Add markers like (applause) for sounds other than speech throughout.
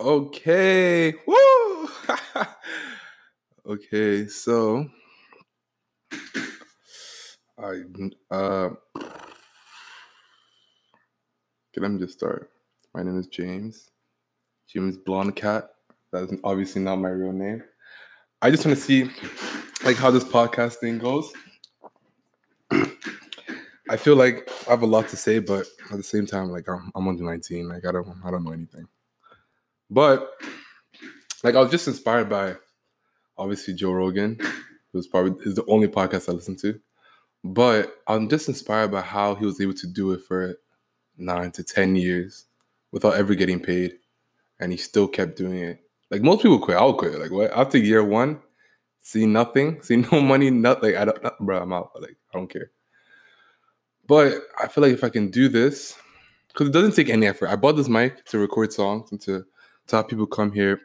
Okay. Woo! (laughs) okay, so I uh let me just start. My name is James. James Blonde Cat. That's obviously not my real name. I just want to see like how this podcast thing goes. I feel like I have a lot to say, but at the same time, like I'm, I'm only 19. Like I don't I don't know anything. But like I was just inspired by obviously Joe Rogan, who's probably is the only podcast I listen to. But I'm just inspired by how he was able to do it for nine to ten years without ever getting paid, and he still kept doing it. Like most people quit, I'll quit. Like what after year one, see nothing, (laughs) see no money, nothing. I don't, bro, I'm out. Like I don't care. But I feel like if I can do this, because it doesn't take any effort. I bought this mic to record songs and to to have people come here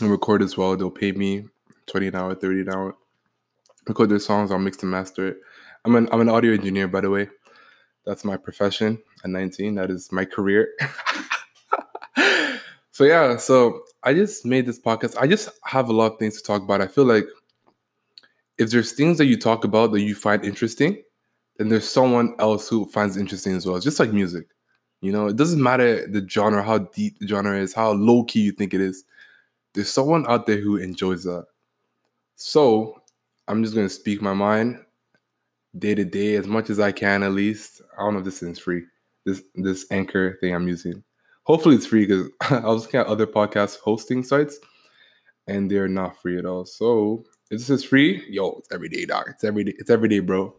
and record as well. They'll pay me 20 an hour, 30 an hour. Record their songs, I'll mix and master it. I'm an I'm an audio engineer, by the way. That's my profession at 19. That is my career. (laughs) so yeah, so I just made this podcast. I just have a lot of things to talk about. I feel like if there's things that you talk about that you find interesting, then there's someone else who finds interesting as well. It's just like music. You know, it doesn't matter the genre, how deep the genre is, how low key you think it is. There's someone out there who enjoys that. So I'm just gonna speak my mind day to day as much as I can at least. I don't know if this is free. This this anchor thing I'm using. Hopefully it's free because (laughs) I was looking at other podcast hosting sites and they're not free at all. So if this is free, yo, it's every day, dog. It's every day, it's every day, bro.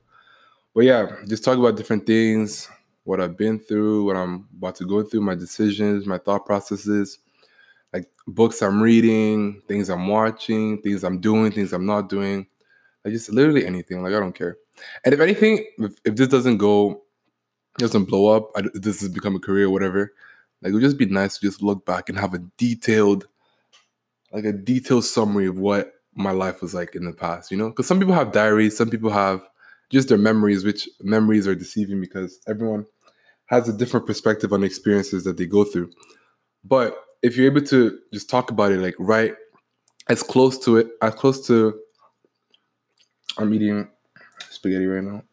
But yeah, just talk about different things, what I've been through, what I'm about to go through, my decisions, my thought processes, like books I'm reading, things I'm watching, things I'm doing, things I'm not doing, like just literally anything. Like I don't care. And if anything, if, if this doesn't go, doesn't blow up, I, this has become a career, whatever. Like it would just be nice to just look back and have a detailed, like a detailed summary of what my life was like in the past. You know, because some people have diaries, some people have just their memories, which memories are deceiving because everyone has a different perspective on experiences that they go through. But if you're able to just talk about it, like right as close to it, as close to I'm eating spaghetti right now.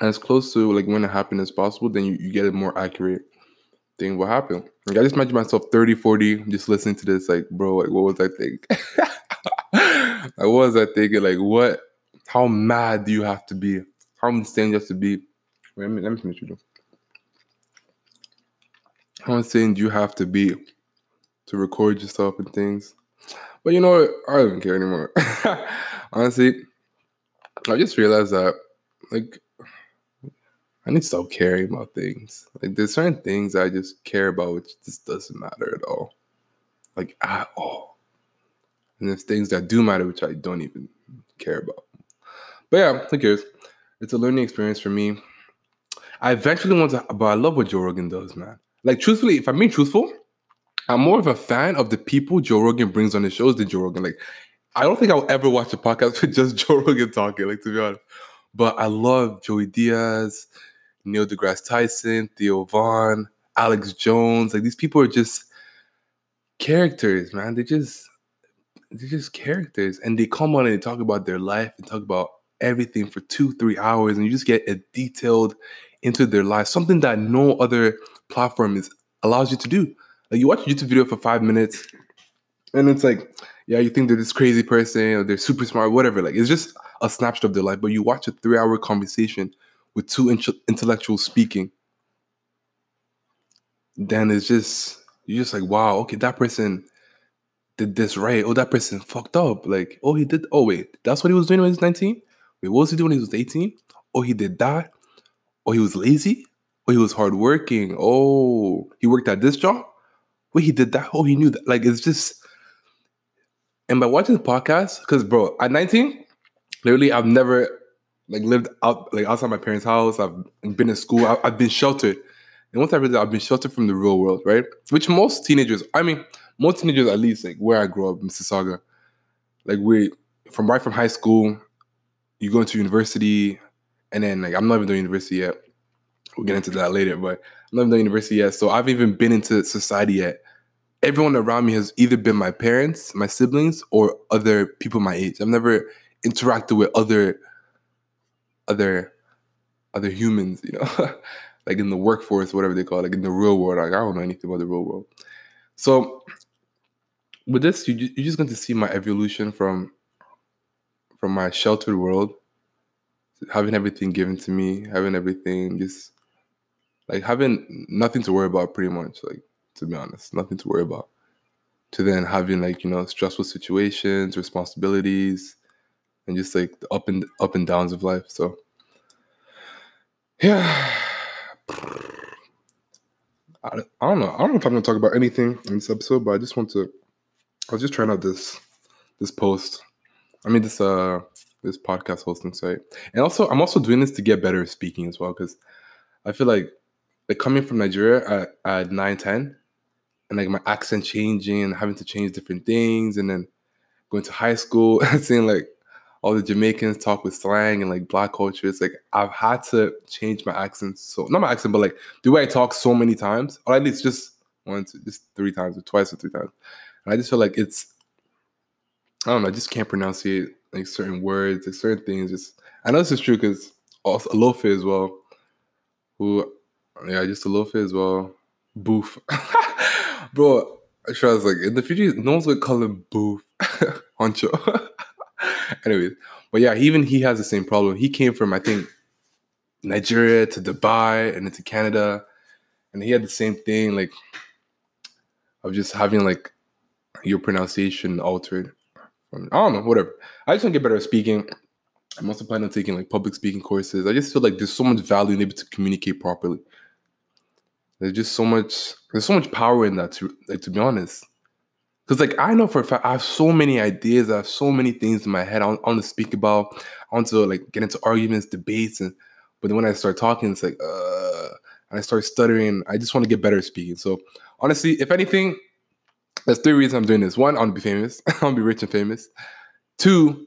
As close to like when it happened as possible, then you, you get a more accurate thing what happened. Like I just imagine myself 30, 40, just listening to this, like, bro, like what was I thinking? (laughs) like what was I thinking? Like what how mad do you have to be? How insane do you have to be? Wait, let me let me finish you. How insane do you have to be to record yourself and things? But you know what? I don't care anymore. (laughs) Honestly, I just realized that like I need to stop caring about things. Like there's certain things I just care about which just doesn't matter at all. Like at all. And there's things that do matter which I don't even care about. But yeah, who cares? It's a learning experience for me. I eventually want to, but I love what Joe Rogan does, man. Like, truthfully, if I'm being truthful, I'm more of a fan of the people Joe Rogan brings on his shows than Joe Rogan. Like, I don't think I'll ever watch a podcast (laughs) with just Joe Rogan talking, like, to be honest. But I love Joey Diaz, Neil deGrasse Tyson, Theo Von, Alex Jones. Like, these people are just characters, man. They just, they're just characters. And they come on and they talk about their life and talk about everything for two, three hours, and you just get a detailed into their life, something that no other platform is allows you to do. Like you watch a YouTube video for five minutes, and it's like, yeah, you think they're this crazy person or they're super smart, whatever. Like it's just a snapshot of their life. But you watch a three-hour conversation with two int- intellectuals speaking, then it's just you're just like, wow, okay, that person did this right. Oh, that person fucked up. Like, oh, he did. Oh, wait, that's what he was doing when he was 19. Wait, what was he doing when he was 18? Oh, he did that. Oh, he was lazy. Oh, he was hardworking. Oh, he worked at this job. Wait, he did that. Oh, he knew that. Like, it's just. And by watching the podcast, because bro, at 19, literally, I've never like lived out like outside my parents' house. I've been in school. I, have been sheltered. And once I realized I've been sheltered from the real world, right? Which most teenagers, I mean, most teenagers at least, like where I grew up, Mississauga, like we from right from high school, you go into university, and then like I'm not even doing university yet. We'll get into that later, but I'm not even university yet. So I've even been into society yet. everyone around me has either been my parents, my siblings, or other people my age. I've never interacted with other other other humans, you know, (laughs) like in the workforce, whatever they call it, like in the real world. Like I don't know anything about the real world. So with this, you you're just going to see my evolution from from my sheltered world, having everything given to me, having everything just like having nothing to worry about, pretty much. Like to be honest, nothing to worry about. To then having like you know stressful situations, responsibilities, and just like the up and up and downs of life. So yeah. (sighs) I, don't know. I don't know if I'm gonna talk about anything in this episode, but I just want to. I was just trying out this this post. I mean this uh this podcast hosting site, and also I'm also doing this to get better at speaking as well because I feel like like coming from Nigeria at, at 9, 10, and like my accent changing and having to change different things, and then going to high school (laughs) and seeing like all the Jamaicans talk with slang and like black culture. It's like I've had to change my accent. So not my accent, but like the way I talk so many times, or at least just once, just three times, or twice, or three times. And I just feel like it's I don't know. I just can't pronounce it like certain words, like certain things. Just I know this is true because also Alofe as well, who yeah, just Alofe as well. Boof, (laughs) bro. I I was like in the future, no one's gonna call him Boof, (laughs) Honcho. (laughs) Anyways, but yeah, even he has the same problem. He came from I think Nigeria to Dubai and into Canada, and he had the same thing, like of just having like your pronunciation altered. I don't know, whatever. I just want to get better at speaking. I'm also planning on taking like public speaking courses. I just feel like there's so much value in able to communicate properly. There's just so much. There's so much power in that. To like, to be honest, because like I know for a fact I have so many ideas, I have so many things in my head I want, I want to speak about. I want to like get into arguments, debates, and but then when I start talking, it's like uh and I start stuttering. I just want to get better at speaking. So honestly, if anything, there's three reasons I'm doing this. One, I want to be famous. (laughs) I want to be rich and famous. Two,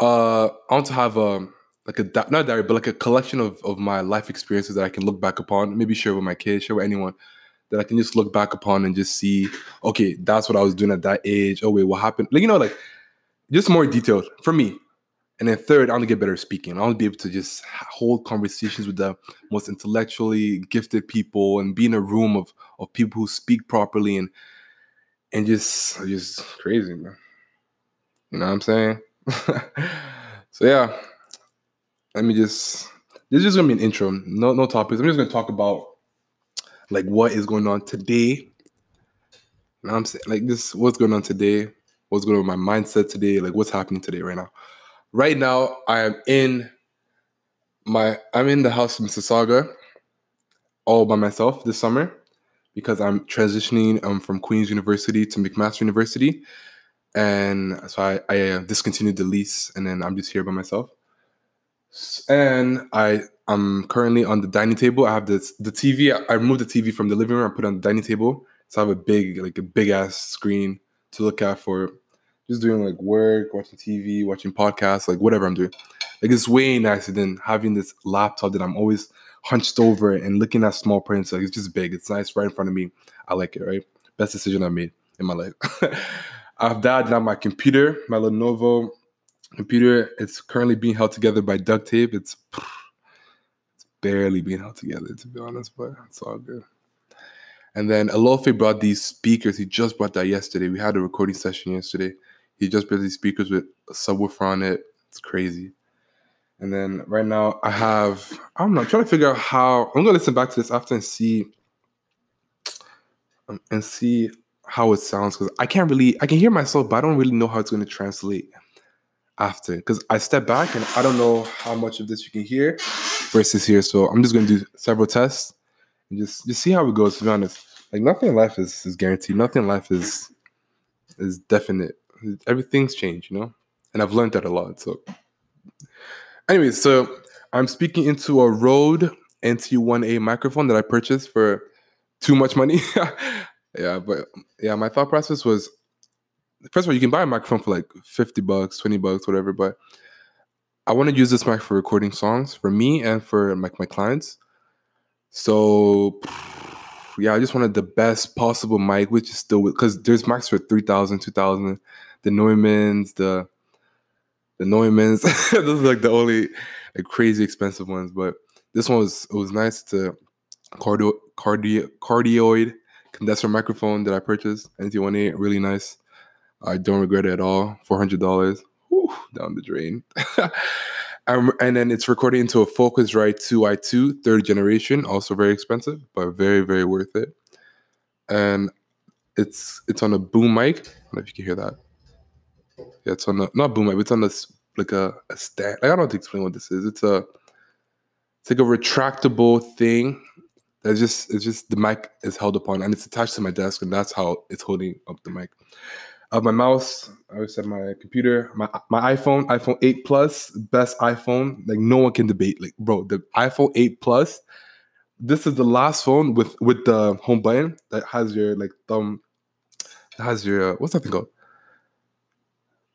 uh, I want to have a like a not diary, but like a collection of of my life experiences that I can look back upon, maybe share with my kids, share with anyone that I can just look back upon and just see, okay, that's what I was doing at that age. Oh wait, what happened? Like you know, like just more detailed for me. And then third, I want to get better at speaking. I want to be able to just hold conversations with the most intellectually gifted people and be in a room of of people who speak properly and and just just crazy, man. You know what I'm saying? (laughs) so yeah, let me just. This is just gonna be an intro. No no topics. I'm just gonna talk about like what is going on today. Know I'm saying? Like this, what's going on today? What's going on with my mindset today? Like what's happening today right now? Right now, I am in my I'm in the house in Mississauga all by myself this summer because I'm transitioning um, from Queen's University to McMaster University. And so I, I uh, discontinued the lease and then I'm just here by myself. And I I'm currently on the dining table. I have this the TV. I removed the TV from the living room. I put it on the dining table. So I have a big, like a big ass screen to look at for just doing like work, watching TV, watching podcasts, like whatever I'm doing. Like it's way nicer than having this laptop that I'm always hunched over and looking at small prints. Like it's just big. It's nice right in front of me. I like it, right? Best decision I made in my life. (laughs) I have that. Now my computer, my Lenovo computer, it's currently being held together by duct tape. It's it's barely being held together, to be honest, but it's all good. And then Alofe brought these speakers. He just brought that yesterday. We had a recording session yesterday. He just brought these speakers with a subwoofer on it. It's crazy. And then right now I have I'm not trying to figure out how I'm gonna listen back to this after and see um, and see how it sounds because I can't really I can hear myself, but I don't really know how it's gonna translate after because I step back and I don't know how much of this you can hear versus here. So I'm just gonna do several tests and just just see how it goes. To be honest, like nothing in life is is guaranteed. Nothing in life is is definite. Everything's changed, you know, and I've learned that a lot. So, anyway, so I'm speaking into a Rode NT1A microphone that I purchased for too much money. (laughs) yeah, but yeah, my thought process was first of all, you can buy a microphone for like 50 bucks, 20 bucks, whatever, but I want to use this mic for recording songs for me and for like my clients. So (sighs) yeah, I just wanted the best possible mic, which is still because there's mics for 3000 2000 the Neumanns, the the Neumanns. (laughs) Those are like the only like crazy expensive ones. But this one was it was nice. to cardio cardio cardioid condenser microphone that I purchased. NT1A, really nice. I don't regret it at all. Four hundred dollars, down the drain. (laughs) and then it's recorded into a Focusrite 2i2 third generation, also very expensive, but very very worth it. And it's it's on a boom mic. I don't know if you can hear that. Yeah, it's on the not boom mic. It's on this like a, a stand. I don't know how to explain what this is. It's a it's like a retractable thing that's just it's just the mic is held upon and it's attached to my desk and that's how it's holding up the mic. Uh, my mouse, I always said my computer, my my iPhone, iPhone 8 Plus, best iPhone. Like no one can debate. Like, bro, the iPhone 8 Plus, this is the last phone with with the home button that has your like thumb, has your uh, what's that thing called?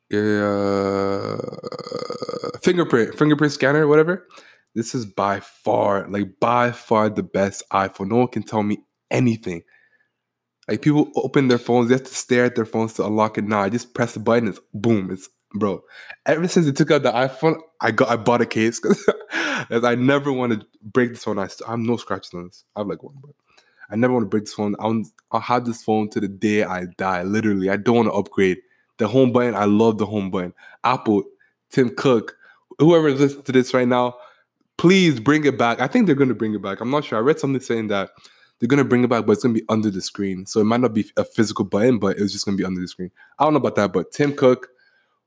Your uh, fingerprint, fingerprint scanner, whatever. This is by far, like by far the best iPhone. No one can tell me anything. Like people open their phones, they have to stare at their phones to unlock it. Now I just press the button, it's boom, it's bro. Ever since they took out the iPhone, I got I bought a case because (laughs) I never want to break this phone. I, I have no scratches on this. I have like one, but I never want to break this phone. I'll, I'll have this phone to the day I die. Literally, I don't want to upgrade. The home button, I love the home button. Apple, Tim Cook, whoever is listening to this right now, please bring it back. I think they're going to bring it back. I'm not sure. I read something saying that they're to bring it back, but it's to be under the screen. So it might not be a physical button, but it's just to be under the screen. I don't know about that, but Tim Cook,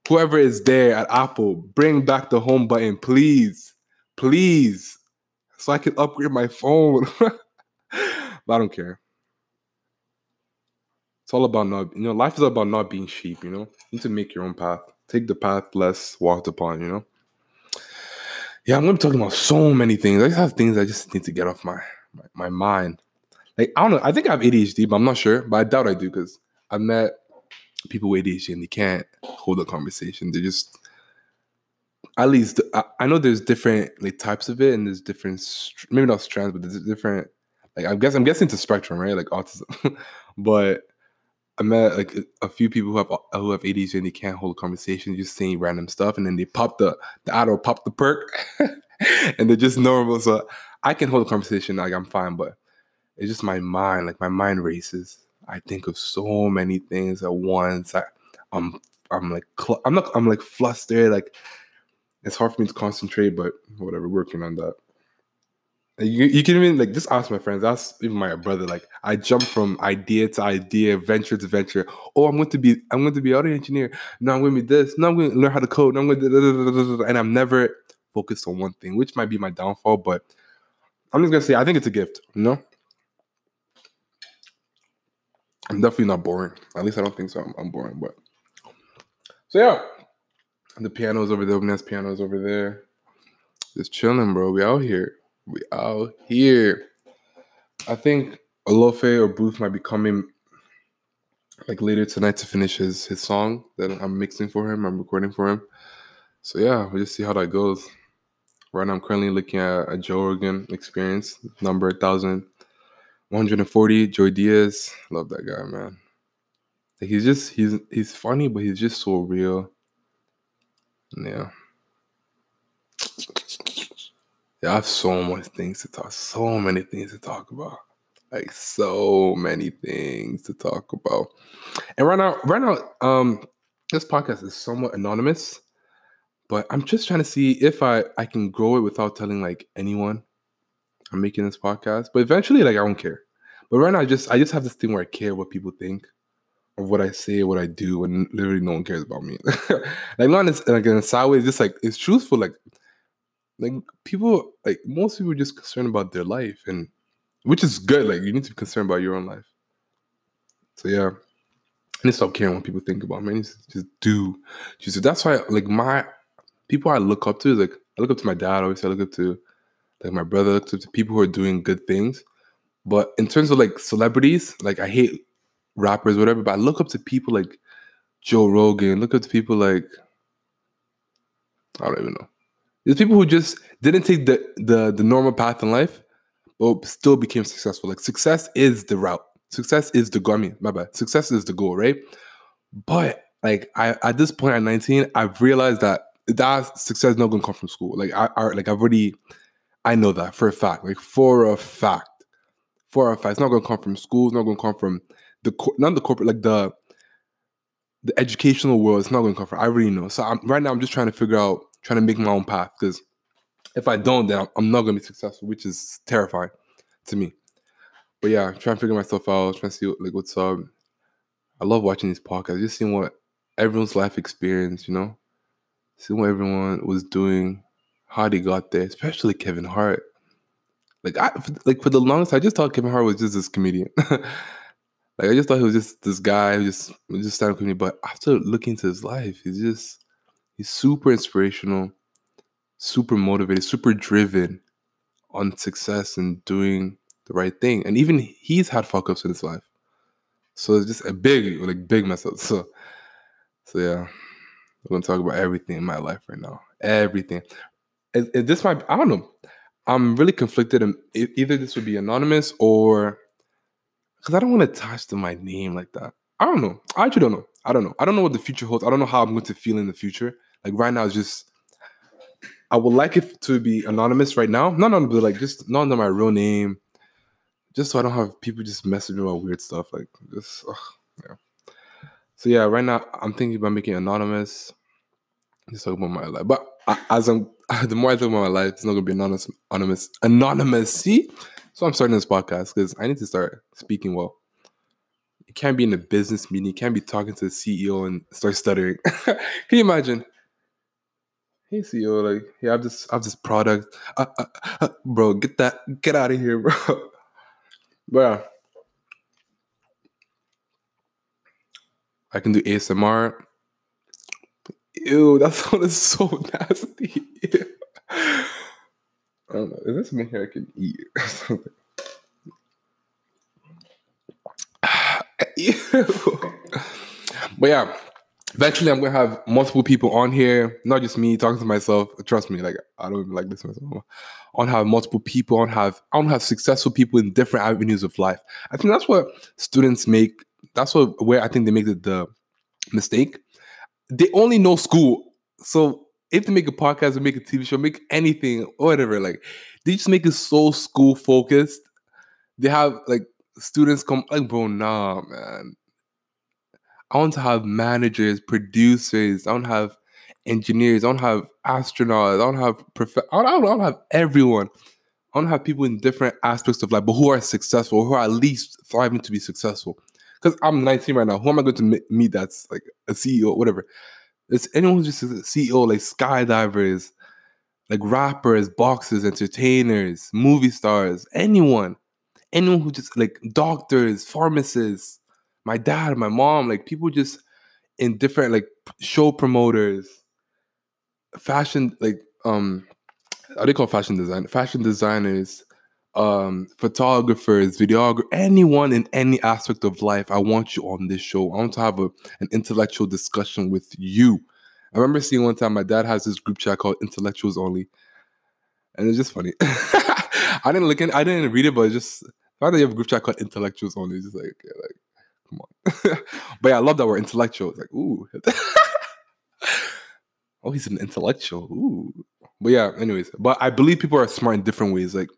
whoever is there at Apple, bring back the home button, please. Please. So I can upgrade my phone. (laughs) but I don't care. It's all about not, you know, life is about not being sheep, you know? You need to make your own path. Take the path less walked upon, you know? Yeah, I'm gonna be talking about so many things. I just have things I just need to get off my, my, my mind. Like I don't know. I think I have ADHD, but I'm not sure. But I doubt I do because I've met people with ADHD and they can't hold a conversation. They just at least I, I know there's different like types of it and there's different maybe not strands, but there's different like I guess I'm guessing it's a spectrum, right? Like autism. (laughs) but I met like a few people who have who have ADHD and they can't hold a conversation, just saying random stuff, and then they pop the the Adderall, pop the perk, (laughs) and they're just normal. So I can hold a conversation like I'm fine, but it's just my mind, like my mind races. I think of so many things at once. I, I'm I'm like cl- I'm not I'm like flustered. Like it's hard for me to concentrate, but whatever, working on that. You, you can even like just ask my friends, ask even my brother. Like I jump from idea to idea, venture to venture. Oh, I'm going to be I'm going to be audio engineer. Now I'm going to be this. Now I'm going to learn how to code. Now I'm going to and I'm never focused on one thing, which might be my downfall. But I'm just gonna say I think it's a gift. You know, I'm definitely not boring. At least I don't think so. I'm, I'm boring, but so yeah, the piano's over there. Next piano's over there. Just chilling, bro. We out here. We out here. I think Alofe or Booth might be coming like later tonight to finish his his song that I'm mixing for him. I'm recording for him. So yeah, we'll just see how that goes. Right now, I'm currently looking at a Joe Rogan experience number thousand one hundred and forty. Joey Diaz, love that guy, man. he's just he's he's funny, but he's just so real. Yeah. Yeah, I have so much things to talk, so many things to talk about. Like so many things to talk about. And right now, right now, um, this podcast is somewhat anonymous, but I'm just trying to see if I I can grow it without telling like anyone I'm making this podcast. But eventually, like I don't care. But right now, I just I just have this thing where I care what people think of what I say, what I do, and literally no one cares about me. (laughs) like not in, like in a sideways, just like it's truthful. Like like people like most people are just concerned about their life and which is good like you need to be concerned about your own life so yeah I need to stop caring what people think about me. I need to just do. Just that's why, like my people I look up to, is like I look up to my dad. Obviously, I look up to like my brother. Up to people who are doing good things. But in terms of like celebrities, like I hate rappers, whatever. But I look up to people like Joe Rogan. Look up to people like I don't even know. There's people who just didn't take the the the normal path in life, but still became successful. Like success is the route. Success is the goal. I mean, my bad. Success is the goal, right? But like I at this point at 19, I've realized that that success is not gonna come from school. Like I, I like I've already I know that for a fact. Like for a fact. For a fact. It's not gonna come from schools, not gonna come from the not the corporate, like the the educational world. It's not gonna come from. I already know. So I'm right now I'm just trying to figure out, trying to make my own path because if I don't, then I'm not gonna be successful, which is terrifying to me. But yeah, trying to figure myself out, trying to see what, like what's up. I love watching these podcasts, just seeing what everyone's life experience, you know, seeing what everyone was doing, they got there, especially Kevin Hart. Like I like for the longest, I just thought Kevin Hart was just this comedian. (laughs) like I just thought he was just this guy who just just stand up comedian. But after looking into his life, he's just he's super inspirational super motivated, super driven on success and doing the right thing. And even he's had fuck ups in his life. So it's just a big, like big mess up. (laughs) So so yeah. We're gonna talk about everything in my life right now. Everything. And this might I don't know. I'm really conflicted and either this would be anonymous or because I don't want to attach to my name like that. I don't know. I actually don't know. I don't know. I don't know what the future holds. I don't know how I'm going to feel in the future. Like right now, it's just I would like it to be anonymous right now. Not on but like just not under my real name. Just so I don't have people just messaging me about weird stuff. Like just ugh, yeah. So yeah, right now I'm thinking about making anonymous. Just talk about my life. But as I'm (laughs) the more I talk about my life, it's not gonna be anonymous anonymous anonymous. See? So I'm starting this podcast because I need to start speaking well. You can't be in a business meeting, you can't be talking to the CEO and start stuttering. (laughs) Can you imagine? hey CEO, like, yeah, I have this, I have this product, uh, uh, uh, bro, get that, get out of here, (laughs) bro. bro, I can do ASMR. Ew, that sounded so (laughs) nasty. I don't know. Is this something here I can eat or (laughs) something? (sighs) Ew. But yeah, eventually I'm gonna have multiple people on here, not just me talking to myself. Trust me, like I don't even like this myself. I want to have multiple people. I want to have I want to have successful people in different avenues of life. I think that's what students make. That's what where I think they make the, the mistake. They only know school, so if they make a podcast or make a TV show, make anything or whatever, like they just make it so school focused. They have like students come like, bro, nah, man I want to have managers, producers. I want to have engineers. I to have astronauts. I to have prof- I to have everyone. I want to have people in different aspects of life, but who are successful, who are at least thriving to be successful. Because I'm 19 right now. Who am I going to meet that's like a CEO, whatever? It's anyone who's just a CEO, like skydivers, like rappers, boxers, entertainers, movie stars, anyone. Anyone who just like doctors, pharmacists, my dad, my mom, like people just in different like show promoters, fashion like um how they call fashion design, fashion designers, um, photographers, videographers, anyone in any aspect of life. I want you on this show. I want to have a, an intellectual discussion with you. I remember seeing one time my dad has this group chat called Intellectuals Only, and it's just funny. (laughs) I didn't look in, I didn't read it, but just the fact that you have a group chat called Intellectuals Only, it's just like, like Come on. (laughs) but yeah, I love that we're intellectual. It's like, ooh. (laughs) oh, he's an intellectual. Ooh. But yeah, anyways. But I believe people are smart in different ways. Like,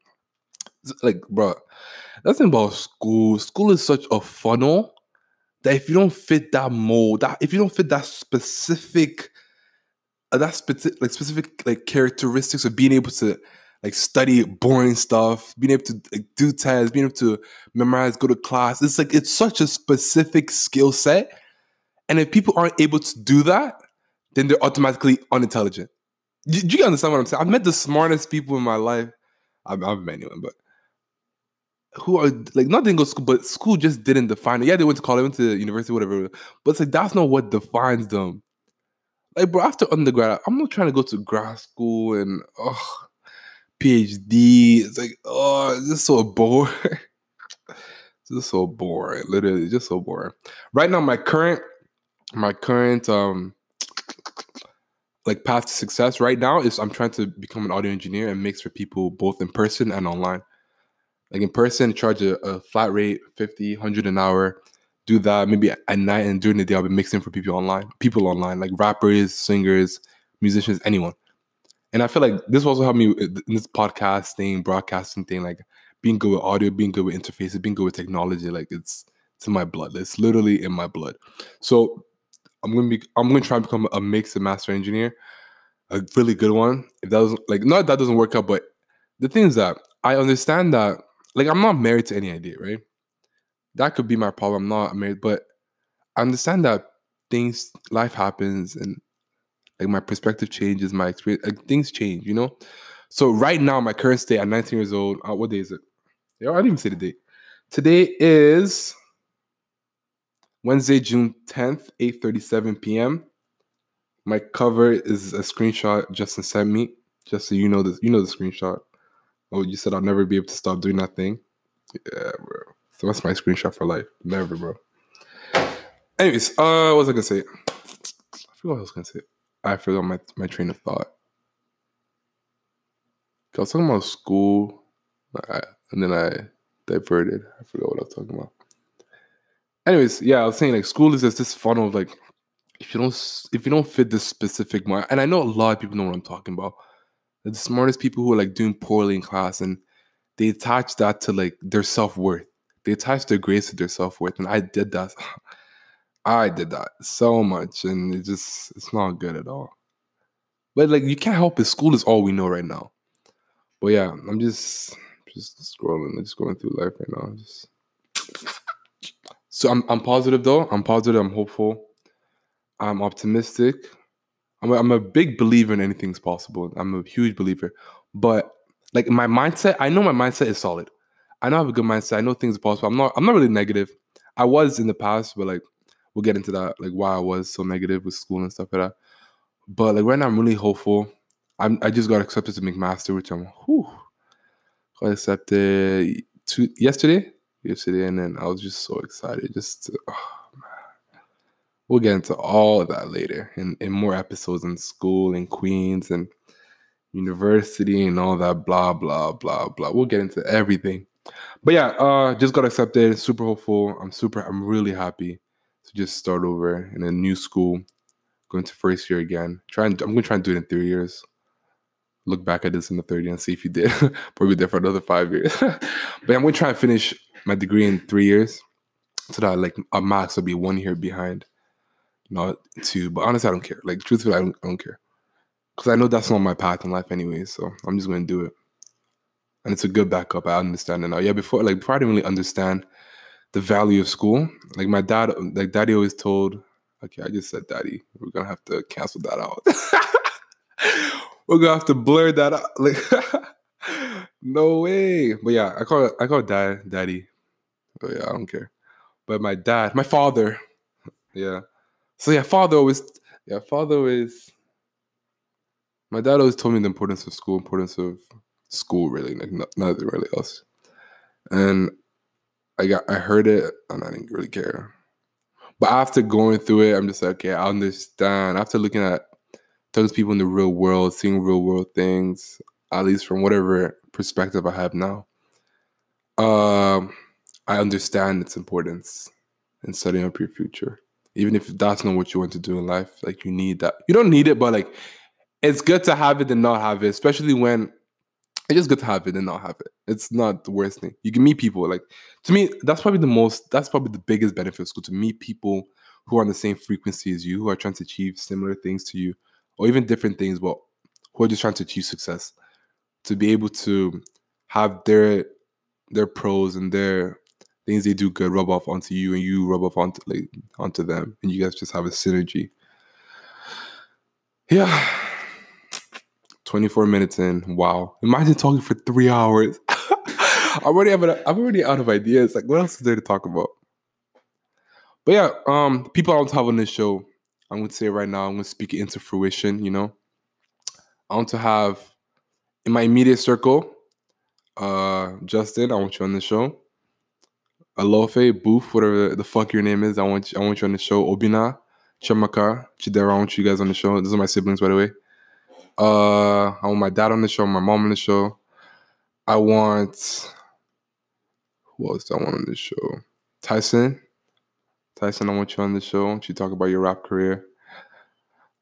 like, bro, that's about school. School is such a funnel that if you don't fit that mold, that if you don't fit that specific, uh, that specific, like specific like characteristics of being able to like study boring stuff, being able to like, do tests, being able to memorize, go to class. It's like it's such a specific skill set. And if people aren't able to do that, then they're automatically unintelligent. Do you understand what I'm saying? I've met the smartest people in my life. I've, I've met anyone, but who are like not didn't go to school, but school just didn't define it. Yeah, they went to college, went to university, whatever. But it's like that's not what defines them. Like, bro, after undergrad, I'm not trying to go to grad school and oh PhD. It's like, oh, it's just so boring. (laughs) it's just so boring. Literally, just so boring. Right now, my current, my current um like path to success right now is I'm trying to become an audio engineer and mix for people both in person and online. Like in person, charge a, a flat rate, 50, 100 an hour. Do that maybe at night and during the day. I'll be mixing for people online, people online, like rappers, singers, musicians, anyone. And I feel like this also helped me in this podcast thing, broadcasting thing, like being good with audio, being good with interfaces, being good with technology. Like it's it's in my blood. It's literally in my blood. So I'm gonna be I'm gonna try and become a mix and master engineer, a really good one. If that doesn't like not that doesn't work out, but the thing is that I understand that like I'm not married to any idea, right? That could be my problem. I'm not married, but I understand that things life happens and like my perspective changes, my experience, like things change, you know. So right now, my current state I'm 19 years old. Uh, what day is it? I didn't even say the date. Today is Wednesday, June 10th, 8:37 p.m. My cover is a screenshot Justin sent me, just so you know this. You know the screenshot. Oh, you said I'll never be able to stop doing that thing. Yeah, bro. So that's my screenshot for life. Never, bro. Anyways, uh, what was I gonna say? I forgot what I was gonna say. I forgot my, my train of thought. I was talking about school, and then I diverted. I forgot what I was talking about. Anyways, yeah, I was saying like school is just this funnel of like if you don't if you don't fit this specific mark, and I know a lot of people know what I'm talking about. The smartest people who are like doing poorly in class and they attach that to like their self worth. They attach their grades to their self worth, and I did that. (laughs) I did that so much, and it just it's not good at all. But like you can't help it. School is all we know right now. But yeah, I'm just just scrolling, just going through life right now. Just so I'm I'm positive though. I'm positive. I'm hopeful. I'm optimistic. I'm a, I'm a big believer in anything's possible. I'm a huge believer. But like my mindset, I know my mindset is solid. I know I have a good mindset. I know things are possible. I'm not I'm not really negative. I was in the past, but like we'll get into that, like why I was so negative with school and stuff like that. But like right now, I'm really hopeful. I'm I just got accepted to McMaster, which I'm whew, got accepted to yesterday, yesterday, and then I was just so excited. Just to, oh. We'll get into all of that later in in more episodes in school in Queens and university and all that blah blah blah blah. We'll get into everything. But yeah, uh just got accepted. Super hopeful. I'm super. I'm really happy to just start over in a new school, going to first year again. Trying, I'm gonna try and do it in three years. Look back at this in the third year and see if you did. (laughs) Probably there for another five years. (laughs) but I'm gonna try and finish my degree in three years, so that like a max will be one year behind, not two. But honestly, I don't care. Like truthfully, I don't, I don't care because I know that's not my path in life anyway. So I'm just gonna do it, and it's a good backup. I understand it now. Yeah, before like before I didn't really understand the value of school. Like my dad, like daddy always told. Okay, I just said daddy. We're gonna have to cancel that out. (laughs) We're gonna have to blur that out. (laughs) Like, (laughs) no way. But yeah, I call it. I call it dad, daddy. But yeah, I don't care. But my dad, my father. Yeah. So yeah, father always. Yeah, father always. My dad always told me the importance of school, importance of school, really, like nothing really else. And I got I heard it and I didn't really care. But after going through it, I'm just like, okay, I understand. After looking at those people in the real world, seeing real world things, at least from whatever perspective I have now, um, I understand its importance in setting up your future. Even if that's not what you want to do in life, like you need that. You don't need it, but like it's good to have it and not have it, especially when it's just good to have it and not have it. It's not the worst thing. You can meet people. Like to me, that's probably the most. That's probably the biggest benefit of school to meet people who are on the same frequency as you, who are trying to achieve similar things to you, or even different things, but who are just trying to achieve success. To be able to have their their pros and their things they do good rub off onto you, and you rub off onto like onto them, and you guys just have a synergy. Yeah 24 minutes in. Wow. Imagine talking for three hours. (laughs) I'm already have I'm already out of ideas. Like, what else is there to talk about? But yeah, um, people I want to have on this show, I'm gonna say right now, I'm gonna speak it into fruition, you know. I want to have in my immediate circle, uh, Justin, I want you on the show. Alofe, Booth, whatever the fuck your name is, I want you, I want you on the show. Obina, Chamaka, Chidera, I want you guys on the show. These are my siblings, by the way. Uh, I want my dad on the show, my mom on the show. I want Who else do I want on the show? Tyson. Tyson, I want you on the show. I want you to talk about your rap career.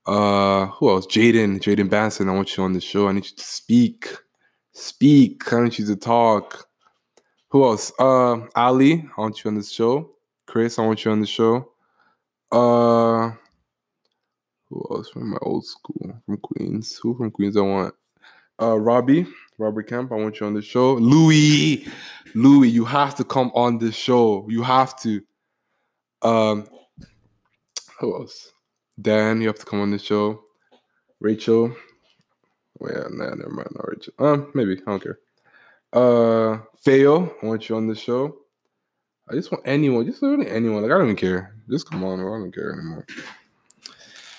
Uh, who else? Jaden, Jaden Banson. I want you on the show. I need you to speak. Speak. I need you to talk. Who else? Uh, Ali, I want you on the show. Chris, I want you on the show. Uh, who else from my old school? From Queens. Who from Queens I want? Uh, Robbie, Robert Camp, I want you on the show. Louis, Louis, you have to come on this show. You have to. Um, who else? Dan, you have to come on the show. Rachel. Oh, yeah, nah, never mind. Not Rachel. Um, maybe. I don't care. Uh, Fayo, I want you on the show. I just want anyone, just really anyone. Like I don't even care. Just come on, I don't care anymore.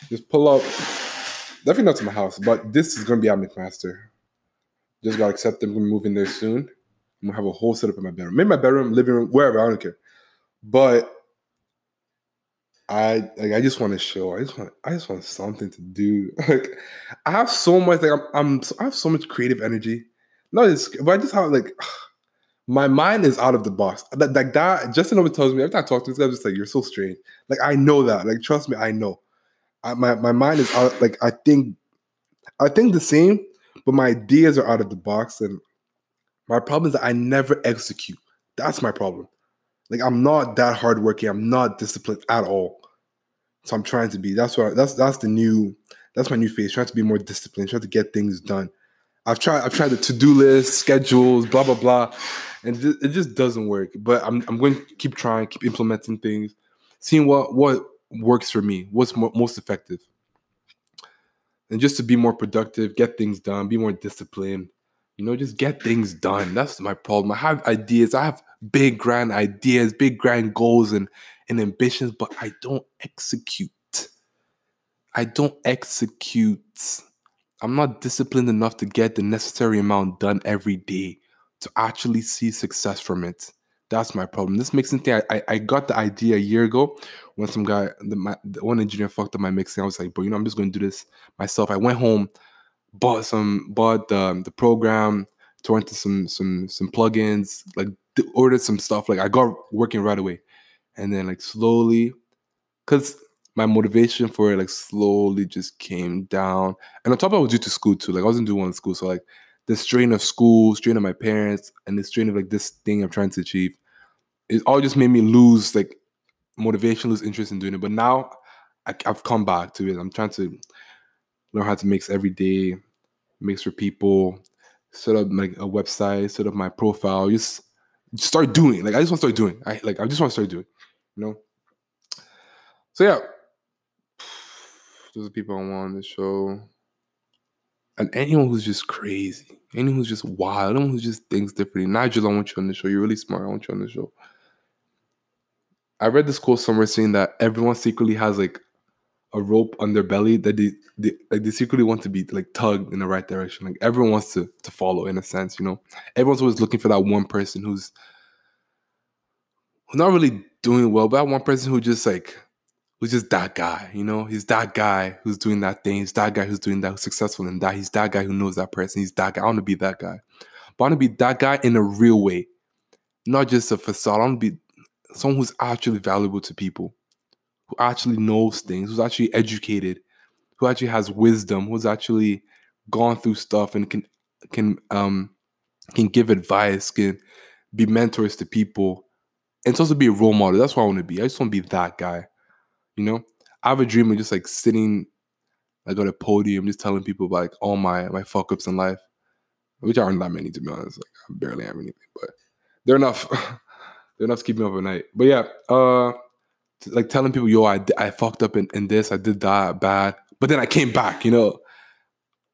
Just pull up. Definitely not to my house, but this is gonna be at McMaster. Just gotta accept them. I'm moving there soon. I'm gonna have a whole setup in my bedroom. Maybe my bedroom, living room, wherever. I don't care. But I like. I just want to show. I just want. I just want something to do. (laughs) Like I have so much. Like I'm. I'm I have so much creative energy. No, it's. But I just have like. (sighs) My mind is out of the box. That, like that. Justin always tells me every time I talk to this guy, I'm just like, "You're so strange." Like I know that. Like trust me, I know. I, my my mind is out. Like I think. I think the same, but my ideas are out of the box, and my problem is that I never execute. That's my problem. Like I'm not that hardworking. I'm not disciplined at all. So I'm trying to be. That's what. That's that's the new. That's my new phase. Trying to be more disciplined. Trying to get things done. I've tried. I've tried the to do list, schedules, blah blah blah, and it just, doesn't work. But I'm I'm going to keep trying, keep implementing things, seeing what what works for me, what's mo- most effective, and just to be more productive, get things done, be more disciplined. You know, just get things done. That's my problem. I have ideas. I have big grand ideas, big grand goals and, and ambitions, but I don't execute. I don't execute. I'm not disciplined enough to get the necessary amount done every day to actually see success from it. That's my problem. This mixing thing, I, I, got the idea a year ago when some guy, the, my, the one engineer fucked up my mixing. I was like, bro, you know, I'm just going to do this myself. I went home, bought some, bought the, the program, tore into some some some plugins, like ordered some stuff. Like I got working right away, and then like slowly, cause my motivation for it like slowly just came down. And on top, of I was due to school too. Like I wasn't doing well in school, so like the strain of school, strain of my parents, and the strain of like this thing I'm trying to achieve, it all just made me lose like motivation, lose interest in doing it. But now I, have come back to it. I'm trying to learn how to mix every day, mix for people, set up like a website, set up my profile, just start doing. Like I just want to start doing. I like I just want to start doing. You know. So yeah, those are people I want on the show. And anyone who's just crazy, anyone who's just wild, anyone who just thinks differently. Nigel, I want you on the show. You're really smart. I want you on the show. I read this quote somewhere saying that everyone secretly has like a rope on their belly that they, they like they secretly want to be like tugged in the right direction. Like everyone wants to to follow in a sense, you know. Everyone's always looking for that one person who's not really doing well, but that one person who just like who's just that guy, you know. He's that guy who's doing that thing. He's that guy who's doing that, who's successful in that. He's that guy who knows that person. He's that guy. I want to be that guy. But I want to be that guy in a real way, not just a facade. I want to be someone who's actually valuable to people who actually knows things, who's actually educated, who actually has wisdom, who's actually gone through stuff and can can um can give advice, can be mentors to people, and it's also be a role model. That's what I want to be. I just want to be that guy. You know, I have a dream of just like sitting like on a podium, just telling people about like all my my fuck ups in life, which aren't that many to be honest. Like I barely have anything, but they're enough. (laughs) they're enough to keep me up at night. But yeah, uh like telling people, yo, I, I fucked up in, in this, I did that bad, but then I came back, you know,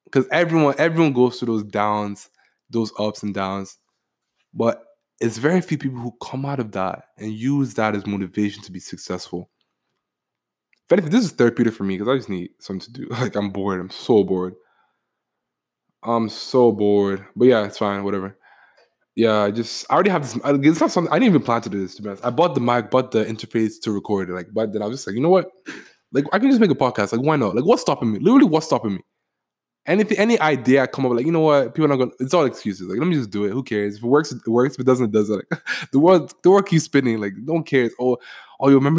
because everyone everyone goes through those downs, those ups and downs, but it's very few people who come out of that and use that as motivation to be successful. If anything, this is therapeutic for me because I just need something to do. (laughs) Like I'm bored. I'm so bored. I'm so bored. But yeah, it's fine. Whatever yeah, I just I already have this. It's not something I didn't even plan to do this. To be honest, I bought the mic, bought the interface to record it. Like, but then I was just like, you know what? Like, I can just make a podcast. Like, why not? Like, what's stopping me? Literally, what's stopping me? anything, any idea I come up like, you know what, people are not gonna. It's all excuses. Like, let me just do it. Who cares? If it works, it works. If it doesn't, it doesn't. Like, (laughs) the world, the world keeps spinning. Like, no one cares. Oh, oh, you remember